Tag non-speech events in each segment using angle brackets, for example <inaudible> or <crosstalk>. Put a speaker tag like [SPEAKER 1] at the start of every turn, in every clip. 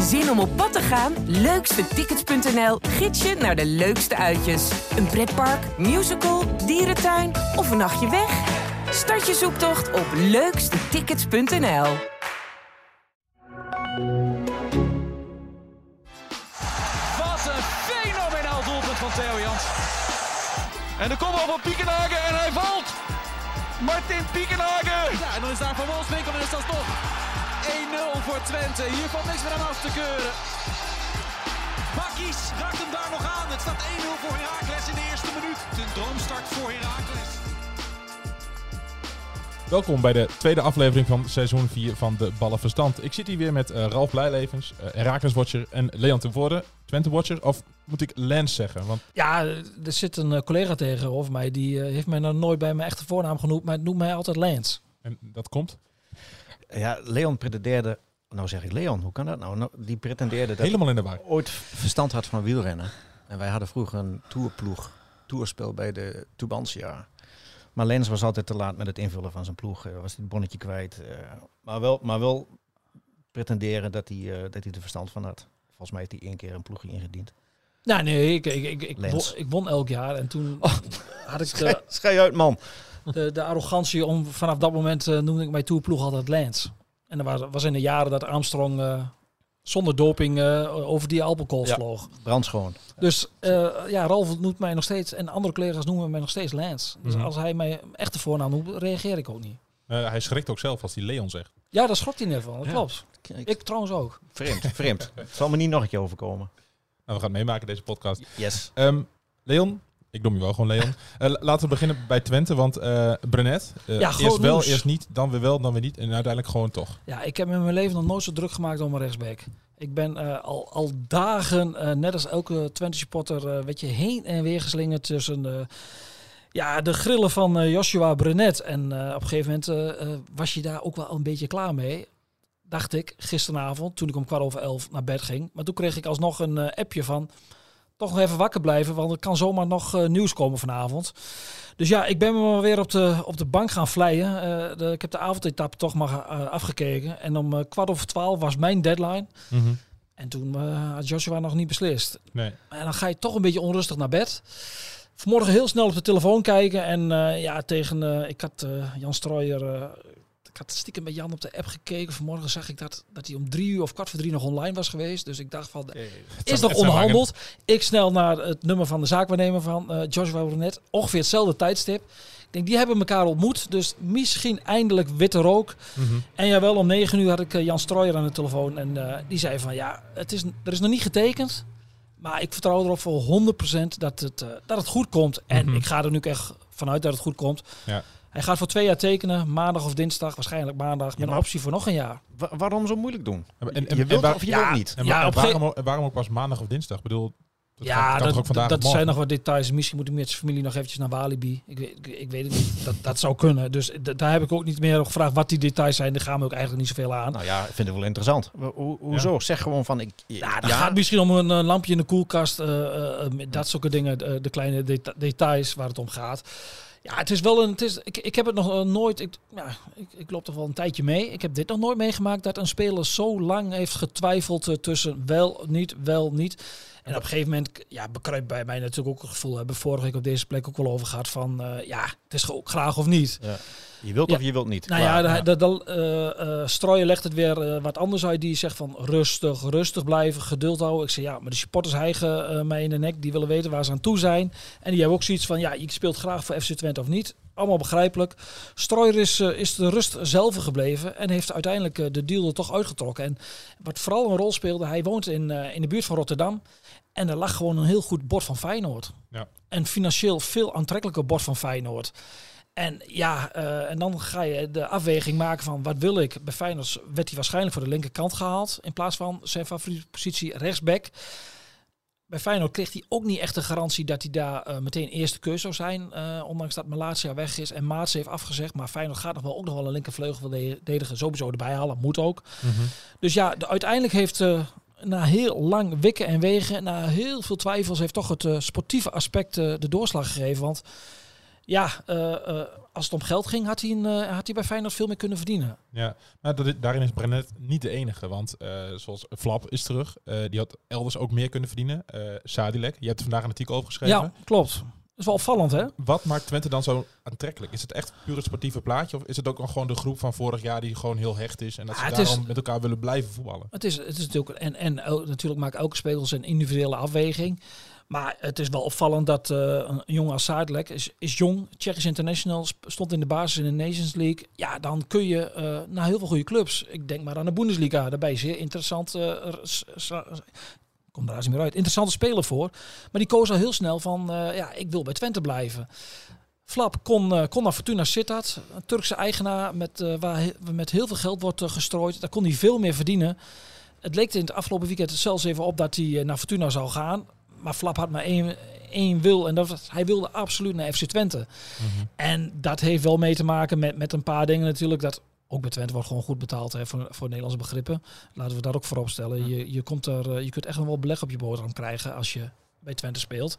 [SPEAKER 1] Zin om op pad te gaan? Leukstetickets.nl gids je naar de leukste uitjes. Een pretpark, musical, dierentuin of een nachtje weg? Start je zoektocht op leukstetickets.nl.
[SPEAKER 2] Wat een fenomenaal doelpunt van Theo Jans. En de kopbal van Piekenhagen en hij valt. Martin Piekenhagen.
[SPEAKER 3] Ja, en dan is daar Van Wolfswinkel en is dat toch 1-0 voor Twente. Hier valt niks meer aan af te keuren. Bakkies raakt hem daar nog aan. Het staat 1-0 voor Heracles in de eerste minuut. Een droomstart voor Heracles.
[SPEAKER 4] Welkom bij de tweede aflevering van seizoen 4 van de Ballenverstand. Ik zit hier weer met eh, Ralf Blijlevens, uh, Herakles-watcher en Leon ten Voorde, Twente-watcher. Of moet ik Lens zeggen? Want...
[SPEAKER 5] Ja, er zit een uh, collega tegenover mij, die heeft mij nog nooit bij mijn echte voornaam genoemd, maar noemt mij altijd Lens.
[SPEAKER 4] En dat komt?
[SPEAKER 6] Ja, Leon pretendeerde, nou zeg ik Leon, hoe kan dat nou? nou die pretendeerde dat
[SPEAKER 4] Helemaal in de war.
[SPEAKER 6] ooit verstand had van wielrennen. En wij hadden vroeger een tourploeg, tourspel bij de Tubantia. Maar Lens was altijd te laat met het invullen van zijn ploeg. Uh, was hij het bonnetje kwijt. Uh, maar, wel, maar wel pretenderen dat hij, uh, dat hij er verstand van had. Volgens mij heeft hij één keer een ploegje ingediend.
[SPEAKER 5] Nou nee, ik, ik, ik, ik, won, ik won elk jaar. En toen oh, had ik <laughs> de,
[SPEAKER 6] schij uit man.
[SPEAKER 5] De, de arrogantie om vanaf dat moment noemde ik mijn tourploeg altijd Lens. En dat was, was in de jaren dat Armstrong zonder doping uh, over die Alpenkool
[SPEAKER 6] ja,
[SPEAKER 5] vloog.
[SPEAKER 6] Brandschoon.
[SPEAKER 5] Dus uh, ja, Ralf noemt mij nog steeds en andere collega's noemen mij nog steeds Lance. Dus
[SPEAKER 4] Mhm.
[SPEAKER 5] als hij mij echte voornaam noemt, reageer ik ook niet.
[SPEAKER 4] Uh, hij schrikt ook zelf als hij Leon zegt.
[SPEAKER 5] Ja, daar schrok hij net van. Dat
[SPEAKER 6] Ja.
[SPEAKER 5] klopt.
[SPEAKER 6] Kijk,
[SPEAKER 5] Ik trouwens ook.
[SPEAKER 6] vreemd, <laughs> vreemd. Het zal me niet nog een keer overkomen.
[SPEAKER 4] Nou, we gaan het meemaken deze podcast.
[SPEAKER 6] Yes.
[SPEAKER 4] Um, Leon, ik noem je wel gewoon Leon. <laughs> Uh, laten we beginnen bij Twente, want uh, Brenet, uh,
[SPEAKER 5] Ja,
[SPEAKER 4] eerst wel,
[SPEAKER 5] nieuws.
[SPEAKER 4] eerst niet, dan weer wel, dan weer niet. En uiteindelijk gewoon toch.
[SPEAKER 5] Ja, ik heb in mijn leven nog nooit zo druk gemaakt om een rechtsback. Ik ben eh, al, al dagen, eh, net als elke Twente supporter, eh, weet je, heen en weer geslingerd tussen eh, ja, de grillen van eh, Joshua Brenet. En eh, op een gegeven moment eh, eh, was je daar ook wel een beetje klaar mee. Dacht ik gisteravond, toen ik om kwart over elf naar bed ging. Maar toen kreeg ik alsnog een eh, appje van toch nog even wakker blijven, want er kan zomaar nog eh, nieuws komen vanavond. Dus ja, ik ben me weer op de, op de bank gaan vleien. Eh, de, ik heb de avondetappe toch maar eh, afgekeken. En om kwart over twaalf was mijn deadline.
[SPEAKER 4] Mm -hmm.
[SPEAKER 5] En toen had Joshua nog niet beslist.
[SPEAKER 4] Nee.
[SPEAKER 5] En dan ga je toch een beetje onrustig naar bed. Vanmorgen heel snel op de telefoon kijken. En ja, tegen... Ik had Jan Strooijer... ik had stiekem bij Jan op de app gekeken. Vanmorgen zag ik dat, dat hij om drie uur of kwart voor drie nog online was geweest. Dus ik dacht van... is nog onderhandeld. Ik snel naar het nummer van de zaakwaarnemer van uh, Joshua Brunet. Ongeveer hetzelfde tijdstip. Ik denk, die hebben elkaar ontmoet. Dus misschien eindelijk witte rook.
[SPEAKER 4] Mm -hmm.
[SPEAKER 5] En jawel, om negen uur had ik uh, Jan Strooijer aan de telefoon. En uh, die zei van, ja, het is, er is nog niet getekend. Maar ik vertrouw erop voor 100% dat het, uh, dat het goed komt. En
[SPEAKER 4] Mhm.
[SPEAKER 5] mm -hmm. ik ga er nu echt vanuit dat het goed komt.
[SPEAKER 4] Ja.
[SPEAKER 5] Hij gaat voor twee jaar tekenen. Maandag of dinsdag, waarschijnlijk maandag. Met
[SPEAKER 6] Ja,
[SPEAKER 5] een
[SPEAKER 6] maar-
[SPEAKER 5] optie voor nog een jaar.
[SPEAKER 6] Wa- waarom zo moeilijk doen?
[SPEAKER 4] En, en,
[SPEAKER 6] je
[SPEAKER 4] en
[SPEAKER 6] wilt
[SPEAKER 4] waar-
[SPEAKER 6] of je
[SPEAKER 5] ja,
[SPEAKER 6] wilt niet.
[SPEAKER 4] en
[SPEAKER 5] Ja,
[SPEAKER 4] waarom, ook- waarom ook pas maandag of dinsdag? Ik bedoel, dat
[SPEAKER 5] ja,
[SPEAKER 4] kan
[SPEAKER 5] dat,
[SPEAKER 4] toch ook vandaag
[SPEAKER 5] dat zijn nog wat details. Misschien moet ik met zijn familie nog eventjes naar Walibi. Ik weet, ik, ik weet het niet. Dat, dat zou kunnen. Dus daar heb ik ook niet meer op gevraagd wat die details zijn. Daar gaan we ook eigenlijk niet zoveel aan.
[SPEAKER 6] Nou ja, ik vind het wel interessant. Ho- ho- hoezo? Zeg gewoon van ik.
[SPEAKER 5] Ja, dan gaat misschien om een, eh, lampje in de koelkast, eh, eh, met dat soort dingen, eh, de kleine deta- details waar het om gaat. Ja, het is wel een. Het is, ik, ik heb het nog eh, nooit. Ik, ja, ik, ik loop toch wel een tijdje mee. Ik heb dit nog nooit meegemaakt dat een speler zo lang heeft getwijfeld eh, tussen wel, niet, wel, niet. En op een gegeven moment ja, bekruipt bij mij natuurlijk ook het gevoel. Hebben vorige week op deze plek ook wel over gehad van eh, ja, het is graag of niet.
[SPEAKER 6] Je wilt
[SPEAKER 5] Ja.
[SPEAKER 6] of je wilt niet.
[SPEAKER 5] Nou
[SPEAKER 6] Klaar.
[SPEAKER 5] ja, de, de, de, eh, eh, legt het weer wat anders uit. Die zegt van rustig, rustig blijven, geduld houden. Ik zeg ja, maar de supporters hijgen mij in de nek. Die willen weten waar ze aan toe zijn. En die hebben ook zoiets van ja, je speelt graag voor FC Twente of niet. Allemaal begrijpelijk. Strooijer is, is de rust zelf gebleven en heeft uiteindelijk de deal er toch uitgetrokken. En wat vooral een rol speelde, hij woont in, in de buurt van Rotterdam. En er lag gewoon een heel goed bord van Feyenoord.
[SPEAKER 4] Ja.
[SPEAKER 5] En financieel veel aantrekkelijker bord van Feyenoord. En ja, eh, en dan ga je de afweging maken van wat wil ik. Bij Feyenoord werd hij waarschijnlijk voor de linkerkant gehaald. In plaats van zijn favoriete positie rechtsback. Bij Feyenoord kreeg hij ook niet echt de garantie dat hij daar eh, meteen eerste keuze zou zijn. eh, ondanks dat Malatia weg is en Maats heeft afgezegd. Maar Feyenoord gaat nog wel ook nog wel een linkervleugel sowieso erbij halen. Moet ook.
[SPEAKER 4] Mhm.
[SPEAKER 5] Dus ja, de, uiteindelijk heeft na heel lang wikken en wegen, na heel veel twijfels, heeft toch het eh, sportieve aspect eh, de doorslag gegeven. Want ja, eh, als het om geld ging, had hij, een, had hij bij Feyenoord veel meer kunnen verdienen.
[SPEAKER 4] Ja, maar dat daarin is Brenet niet de enige. Want zoals Flap is terug. die had elders ook meer kunnen verdienen. Eh Sadilek, je hebt er vandaag een artikel over geschreven.
[SPEAKER 5] Ja, klopt. Is wel opvallend, hè?
[SPEAKER 4] Wat maakt Twente dan zo aantrekkelijk? Is het echt puur het sportieve plaatje? Of is het ook al gewoon de groep van vorig jaar die gewoon heel hecht is en dat ze
[SPEAKER 5] Ah, is-
[SPEAKER 4] daarom met elkaar willen blijven voetballen?
[SPEAKER 5] Het is, het is natuurlijk, en, en ook- natuurlijk maakt elke speler zijn individuele afweging. Maar het is wel opvallend dat eh, een jongen als is, is jong, Tsjechisch international, stond in de basis in de Nations League. Ja, dan kun je eh, naar heel veel goede clubs. Ik denk maar aan de Bundesliga, daarbij zeer interessant. eh, Komt daar eens meer uit. Interessante speler voor. Maar die koos al heel snel van, eh, ja, ik wil bij Twente blijven. Flap kon, eh, kon naar Fortuna Sittard, een Turkse eigenaar met, eh, waar he- met heel veel geld wordt gestrooid. Daar kon hij veel meer verdienen. Het leek in het afgelopen weekend zelfs even op dat hij naar Fortuna zou gaan. Maar Flap had maar één, één wil en dat was, hij wilde absoluut naar FC Twente. En dat heeft wel mee te maken met, met een paar dingen natuurlijk. Dat ook bij Twente wordt gewoon goed betaald hè, voor, voor Nederlandse begrippen. Laten we dat ook voorop stellen. Je, je, komt er, eh, je kunt echt nog wel beleg op je boterham krijgen als je bij Twente speelt.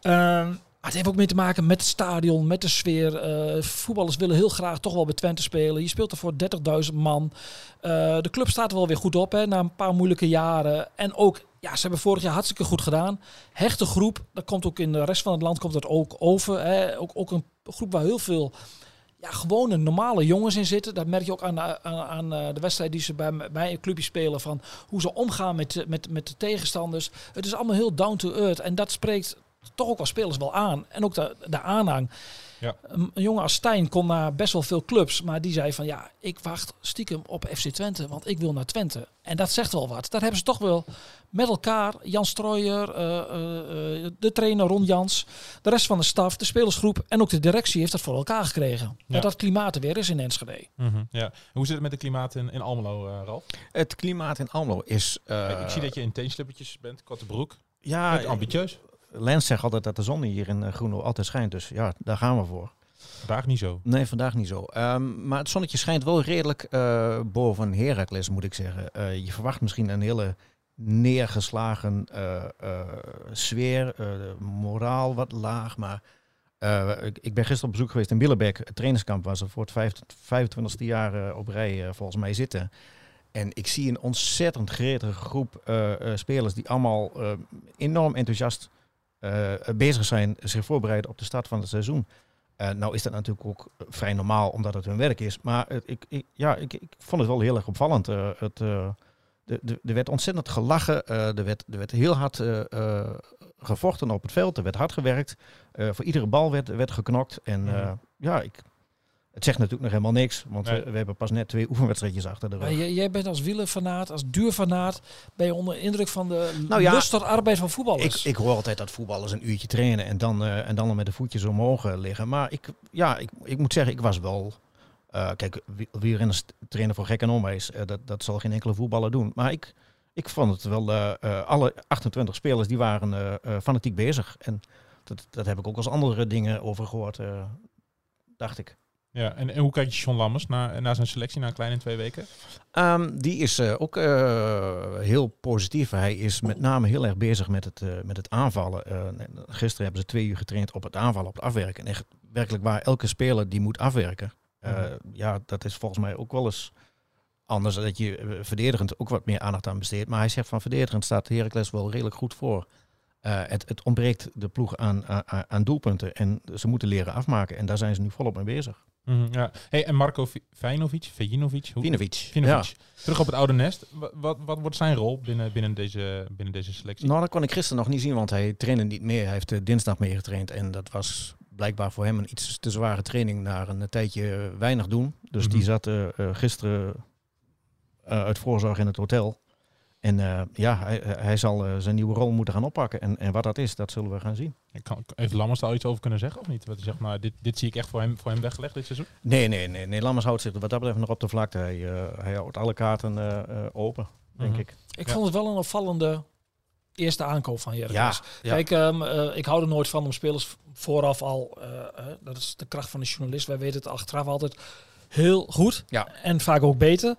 [SPEAKER 5] Ehm, maar het heeft ook mee te maken met het stadion, met de sfeer. Eh, voetballers willen heel graag toch wel bij Twente spelen. Je speelt er voor 30.000 man. Eh, de club staat er wel weer goed op hè, na een paar moeilijke jaren. En ook, ja, ze hebben vorig jaar hartstikke goed gedaan. Hechte groep, dat komt ook in de rest van het land komt dat ook over. Hè. Ook, ook een groep waar heel veel ja, gewone normale jongens in zitten. Dat merk je ook aan, aan, aan eh, de wedstrijd die ze bij, bij een clubje spelen. Van hoe ze omgaan met, de- met, met de tegenstanders. Het is allemaal heel down to earth. En dat spreekt toch ook wel spelers wel aan. En ook de, de aanhang.
[SPEAKER 4] Ja.
[SPEAKER 5] Een, een jongen als Stijn kon naar best wel veel clubs. Maar die zei van ja, ik wacht stiekem op FC Twente. Want ik wil naar Twente. En dat zegt wel wat. Daar hebben ze toch wel met elkaar. Jan Strooijer, eh, eh, eh, de trainer Ron Jans. De rest van de staf, de spelersgroep. En ook de directie heeft dat voor elkaar gekregen.
[SPEAKER 4] Ja.
[SPEAKER 5] Dat dat klimaat er weer is in Enschede.
[SPEAKER 4] Mhm, ja. Hoe zit het met het klimaat in, in Almelo, eh Ralf?
[SPEAKER 6] Het klimaat in Almelo is... eh,
[SPEAKER 4] ik zie dat je in teenslippertjes bent, korte broek.
[SPEAKER 6] ja,
[SPEAKER 4] ambitieus.
[SPEAKER 6] Lens zegt altijd dat de zon hier in Groenlo altijd schijnt. Dus ja, daar gaan we voor.
[SPEAKER 4] Vandaag niet zo.
[SPEAKER 6] Nee, vandaag niet zo. Ehm, maar het zonnetje schijnt wel redelijk eh, boven Heracles, moet ik zeggen. Eh, je verwacht misschien een hele neergeslagen eh, eh, sfeer, eh, moraal wat laag. Maar ik, ik ben gisteren op bezoek geweest in Billebeek. Het trainingskamp waar ze voor het 25e jaar op rij volgens mij zitten. En ik zie een ontzettend gretige groep spelers die allemaal enorm enthousiast bezig zijn, zich voorbereiden op de start van het seizoen. Nou is dat natuurlijk ook vrij normaal, omdat het hun werk is. Maar ik, ik, ja, ik, ik vond het wel heel erg opvallend. Het, er werd ontzettend gelachen. eh, er, werd, er werd heel hard eh, eh, gevochten op het veld. Er werd hard gewerkt. Voor iedere bal werd, werd geknokt. En eh,
[SPEAKER 4] Mhm.
[SPEAKER 6] ja, ik, het zegt natuurlijk nog helemaal niks. Want
[SPEAKER 4] Nee.
[SPEAKER 6] we, we hebben pas net twee <laughs> oefenwedstrijdjes achter de rug.
[SPEAKER 5] Jij, jij bent als wielerfanaat, als duurfanaat, ben je onder indruk van de
[SPEAKER 6] Nou ja,
[SPEAKER 5] lust tot arbeid van voetballers.
[SPEAKER 6] Ik, ik hoor altijd dat voetballers een uurtje trainen en dan, eh, en dan met de voetjes omhoog liggen. Maar ik, ja, ik, ik moet zeggen, ik was wel... eh, kijk, wie- wielrenners trainen voor gek en onwijs. eh, dat, dat zal geen enkele voetballer doen. Maar ik, ik vond het wel... eh, alle 28 spelers die waren fanatiek bezig. En dat, dat heb ik ook als andere dingen over gehoord, eh, dacht ik.
[SPEAKER 4] Ja, en, en hoe kijkt je John Lammers na, na zijn selectie na een kleine twee weken?
[SPEAKER 6] Ehm, die is ook heel positief. Hij is met name heel erg bezig met het, met het aanvallen. Gisteren hebben ze twee uur getraind op het aanvallen, op het afwerken. En echt werkelijk waar elke speler die moet afwerken. Eh,
[SPEAKER 4] Mhm.
[SPEAKER 6] Ja, dat is volgens mij ook wel eens anders. Dat je eh, verdedigend ook wat meer aandacht aan besteedt. Maar hij zegt van verdedigend staat Heracles wel redelijk goed voor. Eh, het, het ontbreekt de ploeg aan, aan, aan doelpunten. En ze moeten leren afmaken. En daar zijn ze nu volop mee bezig.
[SPEAKER 4] Mhm, ja. Hey, en Marco Vi- Vijnovic, Vejinovic, hoe-
[SPEAKER 6] Vinovic.
[SPEAKER 4] Vinovic. Terug op het oude nest. Wat, wat, wat wordt zijn rol binnen, binnen, deze, binnen deze selectie?
[SPEAKER 6] Nou, dat kon ik gisteren nog niet zien, want hij trainde niet meer. Hij heeft dinsdag meegetraind en dat was blijkbaar voor hem een iets te zware training naar een tijdje weinig doen. Dus
[SPEAKER 4] Mhm.
[SPEAKER 6] die zat eh, eh, gisteren eh, uit voorzorg in het hotel. En eh, ja, hij, hij zal zijn nieuwe rol moeten gaan oppakken. En, en wat dat is, dat zullen we gaan zien.
[SPEAKER 4] Ik kan, heeft Lammers daar al iets over kunnen zeggen of niet? Wat hij zegt, nou, dit, dit zie ik echt voor hem, voor hem weggelegd dit seizoen.
[SPEAKER 6] Nee, nee, nee. nee Lammers houdt zich wat dat betreft nog op de vlakte. Hij, eh, hij houdt alle kaarten eh, eh, open, denk
[SPEAKER 4] Mhm.
[SPEAKER 6] ik.
[SPEAKER 5] Ik
[SPEAKER 4] Ja.
[SPEAKER 5] vond het wel een opvallende eerste aankoop van Heracles.
[SPEAKER 6] ja.
[SPEAKER 5] Kijk, ehm, eh, ik hou er nooit van om spelers vooraf al, eh, dat is de kracht van de journalist, wij weten het achteraf altijd heel goed
[SPEAKER 6] Ja.
[SPEAKER 5] en vaak ook beter.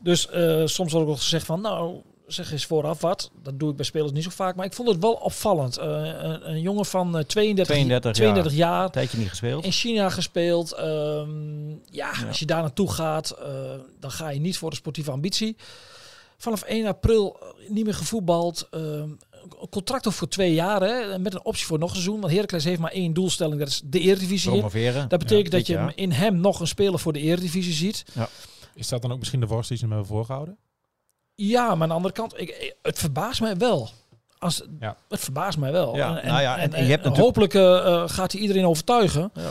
[SPEAKER 5] Dus eh, soms wordt ook gezegd van, nou, zeg eens vooraf wat. Dat doe ik bij spelers niet zo vaak. Maar ik vond het wel opvallend. Een, een jongen van eh, 32,
[SPEAKER 6] 32
[SPEAKER 5] 32
[SPEAKER 6] jaar. tijdje niet gespeeld.
[SPEAKER 5] In China gespeeld. Ehm, ja,
[SPEAKER 6] Ja.
[SPEAKER 5] als je daar naartoe gaat, dan ga je niet voor de sportieve ambitie. Vanaf 1 april eh, niet meer gevoetbald. Ehm, een contract ook voor twee jaar, hè, met een optie voor nog een seizoen. Want Heracles heeft maar één doelstelling, dat is de Eredivisie. in.
[SPEAKER 6] Promoveren.
[SPEAKER 5] Dat betekent
[SPEAKER 6] Ja,
[SPEAKER 5] dat je in hem nog een speler voor de Eredivisie ziet.
[SPEAKER 4] Is dat dan ook misschien de worst die ze hem hebben voorgehouden?
[SPEAKER 5] Ja, maar aan de andere kant, ik, het verbaast mij wel. Als,
[SPEAKER 4] Ja.
[SPEAKER 5] Het verbaast mij wel.
[SPEAKER 6] Ja, nou ja, en- en je hebt
[SPEAKER 5] en
[SPEAKER 6] natuurlijk-
[SPEAKER 5] hopelijk eh, gaat hij iedereen overtuigen.
[SPEAKER 6] Ja.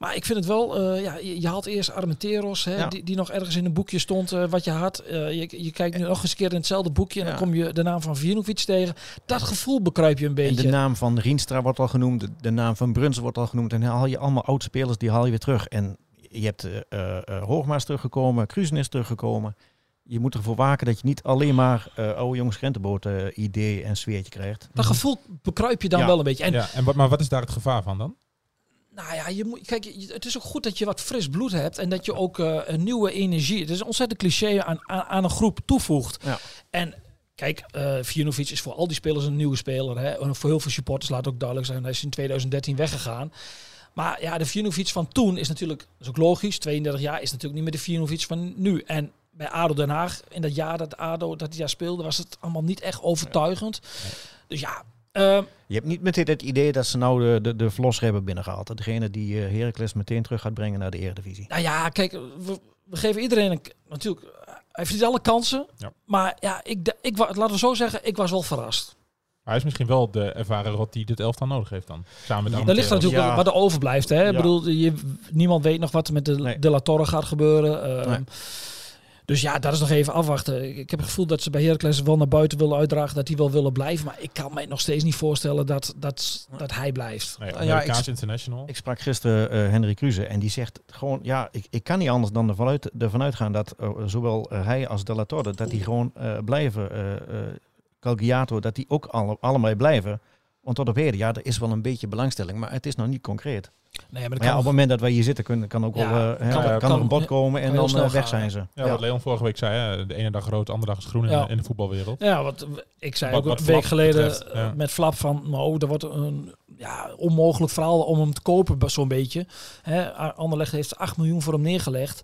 [SPEAKER 5] Maar ik vind het wel, eh, ja, je, je haalt eerst Armenteros, hè,
[SPEAKER 6] Ja.
[SPEAKER 5] die, die nog ergens in een boekje stond eh, wat je had. Eh, je, je kijkt nu nog eens een keer in hetzelfde boekje en
[SPEAKER 6] Ja.
[SPEAKER 5] dan kom je de naam van Viernovic tegen. Dat gevoel bekruip je een
[SPEAKER 6] En
[SPEAKER 5] beetje.
[SPEAKER 6] de naam van Rienstra wordt al genoemd, de, de naam van Bruns wordt al genoemd. En dan haal je allemaal oud-spelers, die haal je weer terug. En je hebt eh eh, eh, Hoogmaas teruggekomen, Kruisen is teruggekomen. Je moet ervoor waken dat je niet alleen maar eh, oude jongens Grentenboot eh, idee en sfeertje krijgt.
[SPEAKER 5] dat gevoel bekruip je dan
[SPEAKER 6] Ja.
[SPEAKER 5] wel een beetje. En
[SPEAKER 4] ja, en wat, maar wat is daar het gevaar van dan?
[SPEAKER 5] Nou ja, je moet, kijk, het is ook goed dat je wat fris bloed hebt en dat je ook eh, een nieuwe energie, het is een ontzettend cliché, aan, aan, aan een groep toevoegt.
[SPEAKER 6] Ja.
[SPEAKER 5] En kijk, Viernovic is voor al die spelers een nieuwe speler. Hè. En voor heel veel supporters laat ook duidelijk zijn, hij is in 2013 weggegaan. Maar ja, de Viernovic van toen is natuurlijk, dat is ook logisch, 32 jaar is natuurlijk niet meer de Viernovic van nu. En bij ADO Den Haag, in dat jaar dat ADO dat jaar speelde, was het allemaal niet echt overtuigend. Dus ja, eh,
[SPEAKER 6] Je hebt niet meteen het idee dat ze nou de, de, de verlosser hebben binnengehaald. Degene die eh Heracles meteen terug gaat brengen naar de Eredivisie.
[SPEAKER 5] Nou ja, kijk, we, we geven iedereen een, natuurlijk, hij verdient alle kansen.
[SPEAKER 4] Ja.
[SPEAKER 5] Maar ja, ik, ik, laten we zo zeggen, ik was wel verrast.
[SPEAKER 4] Hij is misschien wel de ervaren rot die dit elftal nodig heeft dan. Samen met de
[SPEAKER 5] Daar ligt er natuurlijk
[SPEAKER 6] Ja.
[SPEAKER 5] wat er overblijft. Hè? Ik
[SPEAKER 6] Ja.
[SPEAKER 5] bedoel, je, niemand weet nog wat er met de,
[SPEAKER 6] Nee.
[SPEAKER 5] de La Torre gaat gebeuren. Ehm,
[SPEAKER 6] Nee.
[SPEAKER 5] Dus ja, dat is nog even afwachten. Ik, heb het gevoel dat ze bij Heracles wel naar buiten willen uitdragen, dat die wel willen blijven. Maar ik kan mij nog steeds niet voorstellen dat, dat, dat hij blijft.
[SPEAKER 4] Nee,
[SPEAKER 6] Ja,
[SPEAKER 4] Amerikaans
[SPEAKER 6] ik-
[SPEAKER 4] International.
[SPEAKER 6] Ik sprak gisteren eh, Henry Kruse en die zegt gewoon, ja, ik, ik kan niet anders dan ervan, uit, ervan uitgaan dat eh, zowel eh, hij als De La Torre, dat die gewoon eh, blijven. eh eh Calgiato, dat die ook alle, allemaal blijven. Want tot op heden, ja, er is wel een beetje belangstelling, maar het is nog niet concreet.
[SPEAKER 5] Nee, maar
[SPEAKER 6] Maar ja, op het moment dat wij hier zitten, kunnen, kan ook
[SPEAKER 5] Ja,
[SPEAKER 6] wel, eh, hè,
[SPEAKER 5] kan-
[SPEAKER 6] kan,
[SPEAKER 5] kan-
[SPEAKER 6] er een bod komen en dan
[SPEAKER 5] snel
[SPEAKER 6] eh, weg
[SPEAKER 5] gaan,
[SPEAKER 6] zijn ze.
[SPEAKER 4] Ja,
[SPEAKER 6] Ja.
[SPEAKER 4] wat Leon vorige week zei, hè, de ene dag rood, de andere dag is groen in,
[SPEAKER 5] Ja.
[SPEAKER 4] de- in de voetbalwereld.
[SPEAKER 5] Ja, wat ik zei
[SPEAKER 4] Wat-
[SPEAKER 5] ook een week geleden
[SPEAKER 4] betreft, ja.
[SPEAKER 5] eh, met Flap van, nou, dat wordt een ja, onmogelijk verhaal om hem te kopen, zo'n beetje. Hè, Anderlecht heeft 8 miljoen voor hem neergelegd.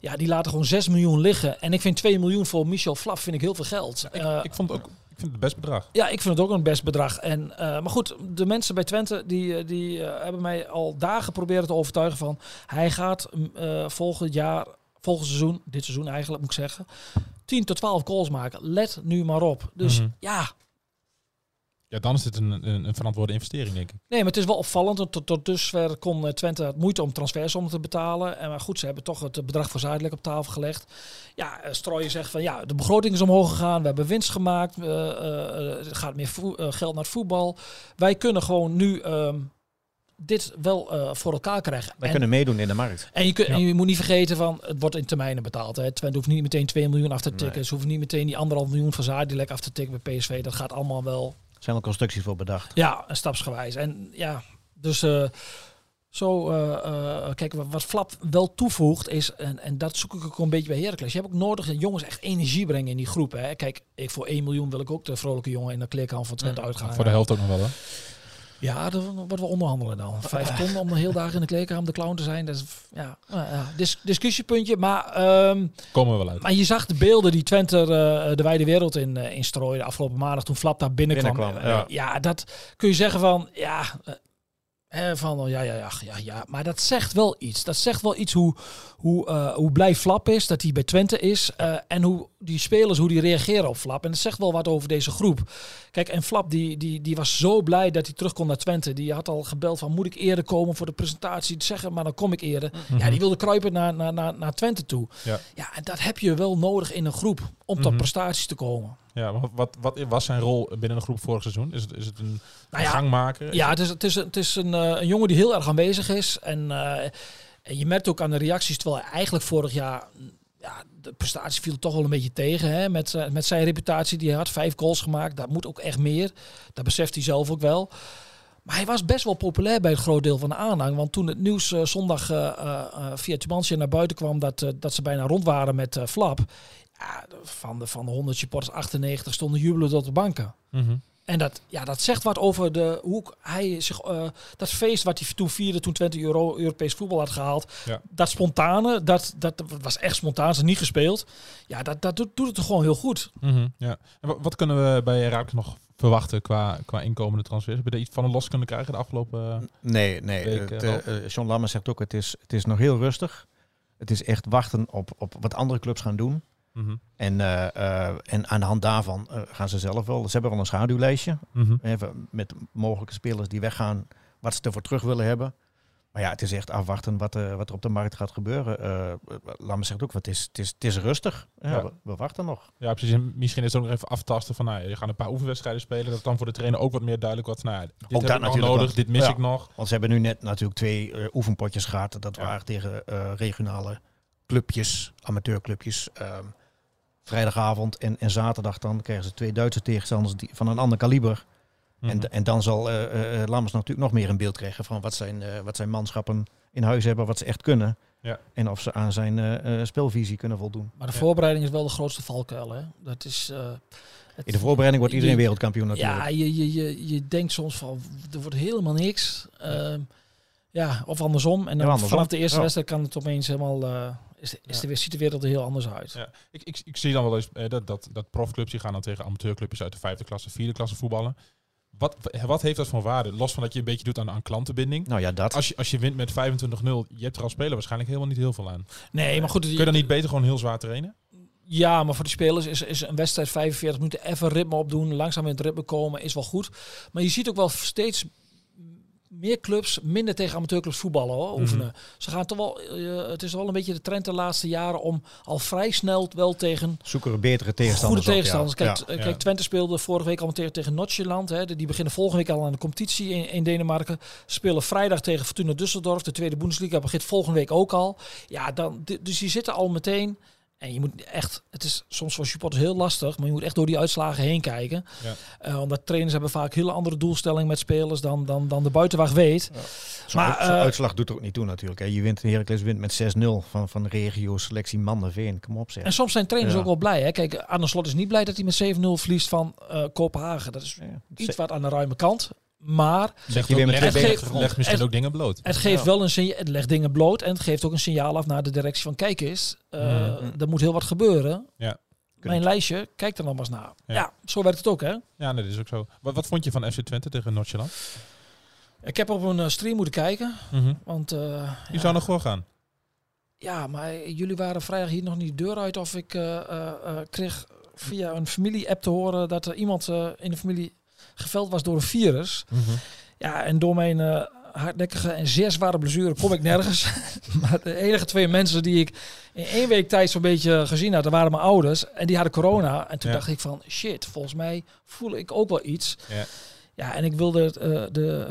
[SPEAKER 5] Ja, die laten gewoon 6 miljoen liggen. En ik vind 2 miljoen voor Michel Flap vind ik heel veel geld.
[SPEAKER 4] Ik,
[SPEAKER 5] Eh,
[SPEAKER 4] ik vond ook ik vind het best bedrag.
[SPEAKER 5] ja, ik vind het ook een best bedrag. En, eh, maar goed, de mensen bij Twente die, eh, die eh, hebben mij al dagen proberen te overtuigen van hij gaat mm, volgend jaar, volgend seizoen, dit seizoen eigenlijk moet ik zeggen, 10 tot 12 goals maken. Let nu maar op. Dus
[SPEAKER 4] Mhm.
[SPEAKER 5] ja,
[SPEAKER 4] Ja, dan is dit een, een, een verantwoorde investering, denk ik.
[SPEAKER 5] Nee, maar het is wel opvallend. want Tot, tot dusver kon eh, Twente het moeite om transfersommen te betalen. En maar goed, ze hebben toch het bedrag voor Zuidelijk op tafel gelegd. Ja, eh, Strooijen zegt van ja, de begroting is omhoog gegaan. We hebben winst gemaakt. eh, eh, er gaat meer eh, geld naar het voetbal. Wij kunnen gewoon nu ehm, dit wel eh, voor elkaar krijgen.
[SPEAKER 6] Wij
[SPEAKER 5] En-
[SPEAKER 6] kunnen meedoen in de markt.
[SPEAKER 5] en je, kun,
[SPEAKER 4] Ja.
[SPEAKER 5] en je moet niet vergeten van, het wordt in termijnen betaald. Hè. Twente hoeft niet meteen 2 miljoen af te tikken.
[SPEAKER 6] Nee.
[SPEAKER 5] Ze hoeven niet meteen die anderhalf miljoen van Zadilek af te tikken bij PSV. Dat gaat allemaal wel
[SPEAKER 6] zijn al constructies voor bedacht.
[SPEAKER 5] ja, stapsgewijs. En ja, dus eh, zo, eh, eh, kijk, wat, wat Flap wel toevoegt is, en, en dat zoek ik ook een beetje bij Heracles. Je hebt ook nodig dat jongens echt energie brengen in die groep. Hè. Kijk, ik voor 1 miljoen wil ik ook de vrolijke jongen in de kleerkamer van Twente uitgaan.
[SPEAKER 4] Voor de helft ook nog wel, hè?
[SPEAKER 5] Ja, dat wordt wel onderhandelen dan. Vijf ton om de hele dag in de kleerkamer de clown te zijn. Dat is, ja, nou dis- discussiepuntje. Maar, ehm,
[SPEAKER 4] Komen we wel uit.
[SPEAKER 5] maar je zag de beelden die Twente eh, de wijde wereld in, eh instrooide de afgelopen maandag toen Flap daar binnenkwam.
[SPEAKER 6] Binnenkwam,
[SPEAKER 5] Eh,
[SPEAKER 6] ja.
[SPEAKER 5] ja, dat kun je zeggen van, ja, hè, van oh, ja, ja, ja, ja, ja. Maar dat zegt wel iets. Dat zegt wel iets hoe, hoe, eh, hoe blij Flap is dat hij bij Twente is. eh, en hoe die spelers, hoe die reageren op Flap. En dat zegt wel wat over deze groep. Kijk, en Flap die, die, die was zo blij dat hij terug kon naar Twente. Die had al gebeld van, moet ik eerder komen voor de presentatie? Zeggen, maar dan kom ik eerder. Ja, die wilde kruipen naar, naar, naar, naar Twente toe.
[SPEAKER 4] Ja.
[SPEAKER 5] Ja, en dat heb je wel nodig in een groep om tot
[SPEAKER 4] Mhm.
[SPEAKER 5] prestaties te komen.
[SPEAKER 4] Ja, wat, wat, wat was zijn rol binnen de groep vorig seizoen? Is het, is het een
[SPEAKER 5] Nou ja,
[SPEAKER 4] gangmaker?
[SPEAKER 5] Ja, het is, het is, het is een, eh, een jongen die heel erg aanwezig is. En, en je merkt ook aan de reacties, terwijl hij eigenlijk vorig jaar... Ja, de prestatie viel toch wel een beetje tegen. Hè? Met, eh, met zijn reputatie. Die had vijf goals gemaakt. Dat moet ook echt meer. Dat beseft hij zelf ook wel. Maar hij was best wel populair bij het groot deel van de aanhang. Want toen het nieuws zondag eh, eh, via Tubantia naar buiten kwam dat, dat ze bijna rond waren met Flap. Ja, van, de, van de 100 supporters, 98 stonden jubelen tot de banken.
[SPEAKER 4] Mhm.
[SPEAKER 5] En dat, ja, dat zegt wat over de, hoe hij zich, eh, dat feest wat hij toen vierde toen Twente Euro, Europees voetbal had gehaald.
[SPEAKER 4] Ja.
[SPEAKER 5] Dat spontane, dat, dat was echt spontaan, ze is niet gespeeld. Ja, dat, dat doet, doet het gewoon heel goed.
[SPEAKER 4] Mhm, ja. En wa- wat kunnen we bij Herakles nog verwachten qua, qua inkomende transfers? Hebben we er iets van een los kunnen krijgen de afgelopen...
[SPEAKER 6] Nee, nee.
[SPEAKER 4] Week,
[SPEAKER 6] het,
[SPEAKER 4] eh,
[SPEAKER 6] eh, John Lammers zegt ook, het is, het is nog heel rustig. Het is echt wachten op, op wat andere clubs gaan doen.
[SPEAKER 4] Mhm,
[SPEAKER 6] En, eh, eh, en aan de hand daarvan eh, gaan ze zelf wel. Ze hebben wel een schaduwlijstje.
[SPEAKER 4] mhm.
[SPEAKER 6] Even met mogelijke spelers die weggaan, wat ze ervoor terug willen hebben. Maar ja, het is echt afwachten wat, wat er op de markt gaat gebeuren. Laat me zeggen ook, het is, het is, het is rustig. Ja,
[SPEAKER 4] Ja.
[SPEAKER 6] We, we wachten nog.
[SPEAKER 4] Ja, precies. En misschien is het ook nog even aftasten van, nou, je gaat een paar oefenwedstrijden spelen. Dat dan voor de trainer ook wat meer duidelijk wordt. Nou, dit heb ik nog nodig, dit mis
[SPEAKER 6] Ja.
[SPEAKER 4] ik nog.
[SPEAKER 6] Want ze hebben nu net natuurlijk twee oefenpotjes gehad. Dat waren tegen regionale clubjes, amateurclubjes. Ehm, vrijdagavond en, en zaterdag dan krijgen ze twee Duitse tegenstanders die, van een ander kaliber.
[SPEAKER 4] Mhm.
[SPEAKER 6] En, en dan zal eh eh, Lammers natuurlijk nog meer een beeld krijgen van wat zijn, eh, wat zijn manschappen in huis hebben, wat ze echt kunnen.
[SPEAKER 4] Ja.
[SPEAKER 6] En of ze aan zijn eh, eh, spelvisie kunnen voldoen.
[SPEAKER 5] Maar de
[SPEAKER 4] Ja.
[SPEAKER 5] voorbereiding is wel de grootste valkuil. Hè? Dat is, eh, het-
[SPEAKER 6] In de voorbereiding wordt iedereen
[SPEAKER 5] Je-
[SPEAKER 6] wereldkampioen natuurlijk.
[SPEAKER 5] Ja, je, je, je, je denkt soms van, er wordt helemaal niks. Ehm, ja, of andersom. En dan
[SPEAKER 6] Ja, andersom.
[SPEAKER 5] vanaf de eerste
[SPEAKER 6] Ja.
[SPEAKER 5] wedstrijd kan het opeens helemaal... is, de, weer- ziet de wereld er heel anders uit.
[SPEAKER 4] Ja. Ik, ik, ik zie dan wel eens eh, dat, dat, dat profclubs die gaan dan tegen amateurclubjes uit de vijfde klasse, vierde klasse voetballen. Wat, wat heeft dat van waarde? Los van dat je een beetje doet aan, aan klantenbinding.
[SPEAKER 6] Nou ja, dat.
[SPEAKER 4] Als je, als je wint met 25-0, je hebt er als speler waarschijnlijk helemaal niet heel veel aan.
[SPEAKER 5] Nee, maar goed.
[SPEAKER 4] Kun je dan niet beter gewoon heel zwaar trainen?
[SPEAKER 5] Ja, maar voor die spelers is, is een wedstrijd 45 minuten even ritme opdoen, langzaam in het ritme komen, is wel goed. Maar je ziet ook wel steeds meer clubs minder tegen amateurclubs voetballen hoor, oefenen. Ze gaan toch wel, eh, het is wel een beetje de trend de laatste jaren om al vrij snel wel tegen
[SPEAKER 6] zoeken betere tegenstanders.
[SPEAKER 5] goede
[SPEAKER 6] op, ja.
[SPEAKER 5] tegenstanders. Kijk,
[SPEAKER 6] Ja.
[SPEAKER 5] kijk, Twente speelde vorige week al tegen, tegen. Hè. Die beginnen volgende week al aan de competitie in, in Denemarken. Spelen vrijdag tegen Fortuna Düsseldorf. De tweede Bundesliga begint volgende week ook al. Ja, dan, dus die zitten al meteen. En je moet echt, het is soms voor supporters heel lastig, maar je moet echt door die uitslagen heen kijken.
[SPEAKER 4] Ja.
[SPEAKER 5] Eh, omdat trainers hebben vaak hele andere doelstellingen met spelers dan, dan, dan de buitenwacht weet. Maar,
[SPEAKER 6] uit-
[SPEAKER 5] eh,
[SPEAKER 6] uitslag doet er ook niet toe natuurlijk. Hè. Je wint, Heracles wint met 6-0 van, van de regio selectie Mandenveen. Kom op zeg.
[SPEAKER 5] En soms zijn trainers
[SPEAKER 6] Ja.
[SPEAKER 5] ook wel blij. Hè? Kijk, Arne Slot is niet blij dat hij met 7-0 verliest van eh, Kopenhagen. Dat is iets wat aan de ruime kant. Maar
[SPEAKER 6] Zegt hij weer met
[SPEAKER 5] Het geeft-
[SPEAKER 6] op de grond.
[SPEAKER 4] Leg misschien
[SPEAKER 5] Het-
[SPEAKER 4] ook dingen bloot.
[SPEAKER 5] Het geeft
[SPEAKER 6] Ja.
[SPEAKER 5] wel een signaal, het legt dingen bloot en het geeft ook een signaal af naar de directie van kijk eens, eh,
[SPEAKER 4] Mhm.
[SPEAKER 5] er moet heel wat gebeuren.
[SPEAKER 4] Ja.
[SPEAKER 5] Mijn lijstje, kijk er nog maar eens naar.
[SPEAKER 4] Ja.
[SPEAKER 5] Ja. zo werkt het ook hè.
[SPEAKER 4] Ja, nee, dat is ook zo. Wat, wat vond je van FC Twente tegen Noordjylland?
[SPEAKER 5] Ik heb op een eh, stream moeten kijken,
[SPEAKER 4] Mhm.
[SPEAKER 5] want eh,
[SPEAKER 4] Die
[SPEAKER 5] ja,
[SPEAKER 4] zou nog gaan.
[SPEAKER 5] ja, maar jullie waren vrijdag hier nog niet de deur uit of ik eh, eh, eh, kreeg via een familie-app te horen dat er iemand in de familie geveld was door een virus. Ja, en door mijn eh, hardnekkige en zeer zware blessure kom ik nergens. <laughs> maar de enige twee mensen die ik in één week tijd zo'n beetje gezien had, dat waren mijn ouders. En die hadden corona. En toen
[SPEAKER 4] Ja.
[SPEAKER 5] dacht ik van, shit, volgens mij voel ik ook wel iets.
[SPEAKER 4] Ja.
[SPEAKER 5] Ja, en ik wilde het, eh, de,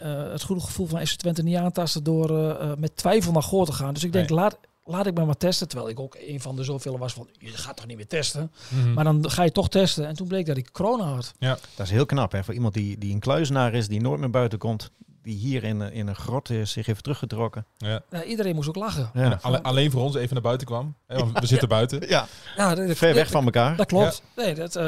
[SPEAKER 5] eh, het goede gevoel van FC Twente niet aantasten door met twijfel naar Goor te gaan. Dus ik denk,
[SPEAKER 4] Nee.
[SPEAKER 5] laat, laat ik me maar testen. Terwijl ik ook een van de zoveel was van, je gaat toch niet meer testen?
[SPEAKER 4] Mhm.
[SPEAKER 5] Maar dan ga je toch testen. En toen bleek dat ik corona had.
[SPEAKER 6] Dat is heel knap hè, voor iemand die, die een kluizenaar is, die nooit meer buiten komt. Die hier in, een- in een grot eh, zich heeft teruggetrokken.
[SPEAKER 4] ja.
[SPEAKER 5] Iedereen moest ook lachen.
[SPEAKER 6] Ja,
[SPEAKER 4] Alle- alleen voor ons even naar buiten kwam. Hè, want we zitten buiten.
[SPEAKER 6] ja
[SPEAKER 5] Ja, dat-
[SPEAKER 6] ver weg van elkaar.
[SPEAKER 5] Dat klopt. Nee, dat, eh,